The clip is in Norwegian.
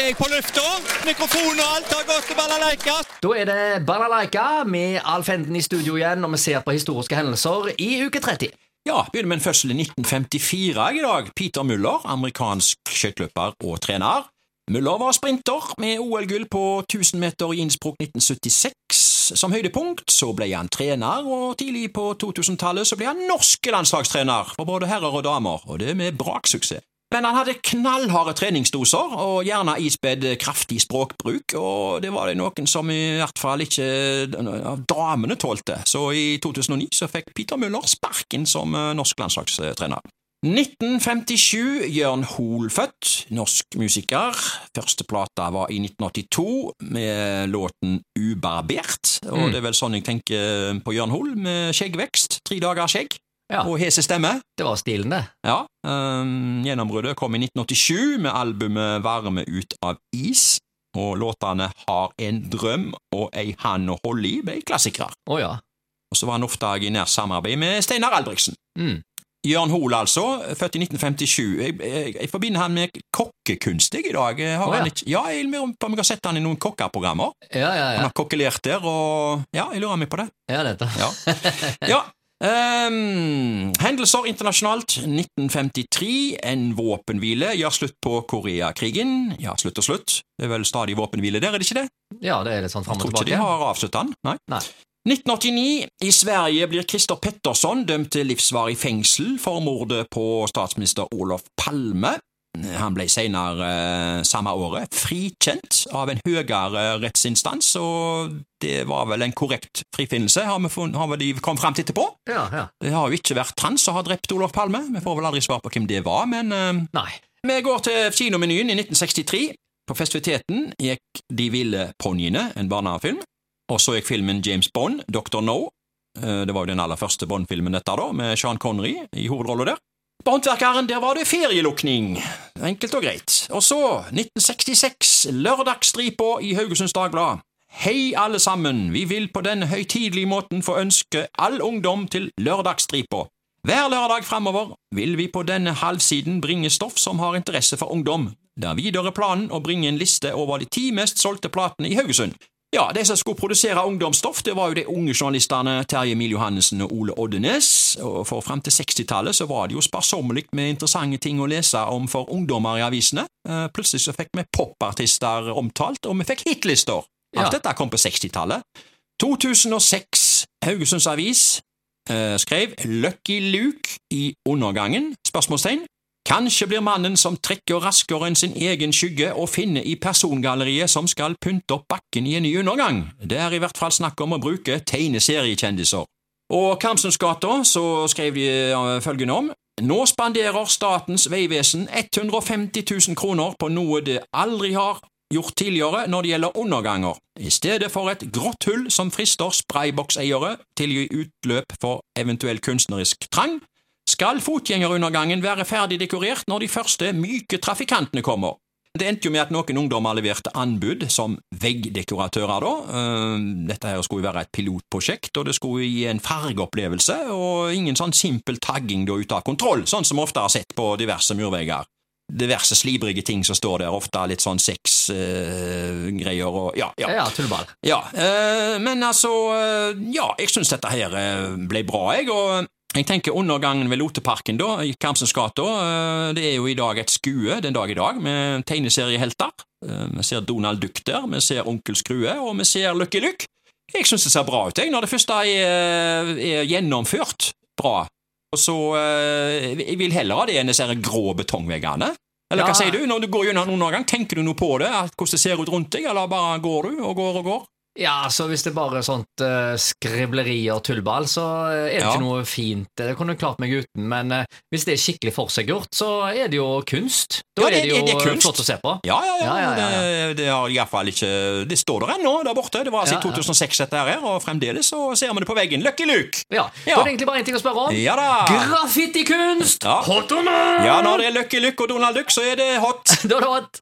er jeg på lufta. Mikrofon og alt har gått til balalaika. Da er det Balalaika med Alf Enden i studio igjen, og vi ser på historiske hendelser i uke 30. Ja, begynner med en fødsel i 1954 i dag. Peter Muller, amerikansk skøyteløper og trener. Muller var sprinter med OL-gull på 1000 meter i Innsbruck 1976 som høydepunkt. Så ble han trener, og tidlig på 2000-tallet så ble han norsk landslagstrener for både herrer og damer, og det med braksuksess. Men han hadde knallharde treningsdoser, og gjerne ispedd kraftig språkbruk, og det var det noen som i hvert fall ikke av damene tålte, så i 2009 så fikk Peter Muller sparken som eh, norsk landslagstrener. 1957, Jørn Hoel født, norsk musiker. Første plata var i 1982 med låten Ubarbert, og Mm. det er vel sånn jeg tenker på Jørn Hoel, med skjeggvekst, tre dager skjegg, Ja. og hese stemme. Det var stilen, det. Ja, um, Gjennombruddet kom i 1987 med albumet Varme ut av is, og låtene Har en drøm og Ei hand å holde i ble klassikere. Oh, ja. Og så var han ofte i nært samarbeid med Steinar Albrigtsen. Mm. Jørn Hoel, altså, født i 1957. Jeg, jeg, jeg forbinder han med kokkekunst jeg, i dag. Har oh, ja. han ikke, ja, jeg lurer på om jeg har sett han i noen kokkeprogrammer. Ja, ja, Han har kokkelert der, og ja, jeg lurer meg på det. ja dette. Ja. ja. Ehm, hendelser internasjonalt. 1953. En våpenhvile gjør slutt på Koreakrigen. Ja, slutt og slutt. Det er vel stadig våpenhvile der, er det ikke det? Ja, det er litt sånn fram Jeg tror ikke de har avsluttet den. Nei. Nei. 1989. I Sverige blir Christer Pettersson dømt til livsvarig fengsel for mordet på statsminister Olof Palme. Han ble senere eh, samme året frikjent av en høyere rettsinstans, og det var vel en korrekt frifinnelse, har vi, har vi de kommet frem til etterpå. Ja, ja. Det har jo ikke vært han som har drept Olof Palme, vi får vel aldri svar på hvem det var, men eh, Nei. vi går til kinomenyen i 1963. På festiviteten gikk De ville ponniene, en barnefilm, og så gikk filmen James Bond, Dr. No. Eh, Det var jo den aller første Bond-filmen dette, da, med Sean Connery i hovedrollen der. På Håndverkeren der var det ferielukning. Enkelt og greit. Og så, 1966, Lørdagsstripa i Haugesunds Dagblad. Hei, alle sammen, vi vil på denne høytidelige måten få ønske all ungdom til Lørdagsstripa. Hver lørdag framover vil vi på denne halvsiden bringe stoff som har interesse for ungdom. Det er videre planen å bringe en liste over de ti mest solgte platene i Haugesund. Ja, de som skulle produsere ungdomsstoff, det var jo de unge journalistene Terje Emil Johannessen og Ole Oddenes, og for frem til 60-tallet så var det jo sparsommelig med interessante ting å lese om for ungdommer i avisene. Eh, Plutselig så fikk vi popartister omtalt, og vi fikk hitlister. Alt Ja. dette kom på 60-tallet. 2006, Haugesunds Avis eh, skrev Lucky Luke i undergangen? Spørsmålstegn. Kanskje blir mannen som trekker raskere enn sin egen skygge å finne i persongalleriet som skal pynte opp bakken i en ny undergang. Det er i hvert fall snakk om å bruke tegneseriekjendiser. Og Kamsensgata så skrev de følgende om Nå spanderer Statens vegvesen 150 000 kroner på noe det aldri har gjort tidligere når det gjelder underganger. I stedet for et grått hull som frister spraybokseiere til å gi utløp for eventuell kunstnerisk trang, skal fotgjengerundergangen være ferdig dekorert når de første myke trafikantene kommer. Det endte jo med at noen ungdommer leverte anbud som veggdekoratører. da. Eh, Dette her skulle jo være et pilotprosjekt, og det skulle gi en fargeopplevelse, og ingen sånn simpel tagging da ut av kontroll, sånn som vi ofte har sett på diverse murvegger. Diverse slibrige ting som står der, ofte litt sånn sexgreier og ja, ja. Ja, tullball. Ja, eh, men altså eh, Ja, jeg syns dette her eh, ble bra, jeg. Og jeg tenker undergangen ved Loteparken da, i Kamsens gate, eh, det er jo i dag et skue den dag i dag, med tegneseriehelter. Eh, Vi ser Donald Duck der, vi ser Onkel Skrue, og vi ser Lucky Luke. Jeg synes det ser bra ut, jeg, når det første er, er gjennomført bra. Og så eh, Jeg vil heller ha det enn disse grå betongveggene. Eller hva sier du? Når du går gjennom en undergang, tenker du noe på det? Hvordan det ser ut rundt deg, eller bare går du og går og går? Ja, så hvis det bare er sånt uh, skribleri og tullball, så eh, er det Ja. ikke noe fint. Det kunne jeg klart meg uten, men uh, hvis det er skikkelig forseggjort, så er det jo kunst. Da Ja, er det jo det er kunst. flott å se på. Ja, ja, ja. Ja, ja, Det, det har i hvert fall ikke Det står der ennå, der borte. Det var altså Ja, ja. 2006 dette her, og fremdeles så ser vi det på veggen. Lucky Luke! Ja, Ja. Da er det egentlig bare én ting å spørre om. Ja da! Graffitikunst! Ja. Hot or not? Ja, når det er Lucky Luke og Donald Duck, så er det hot. Da er det hot.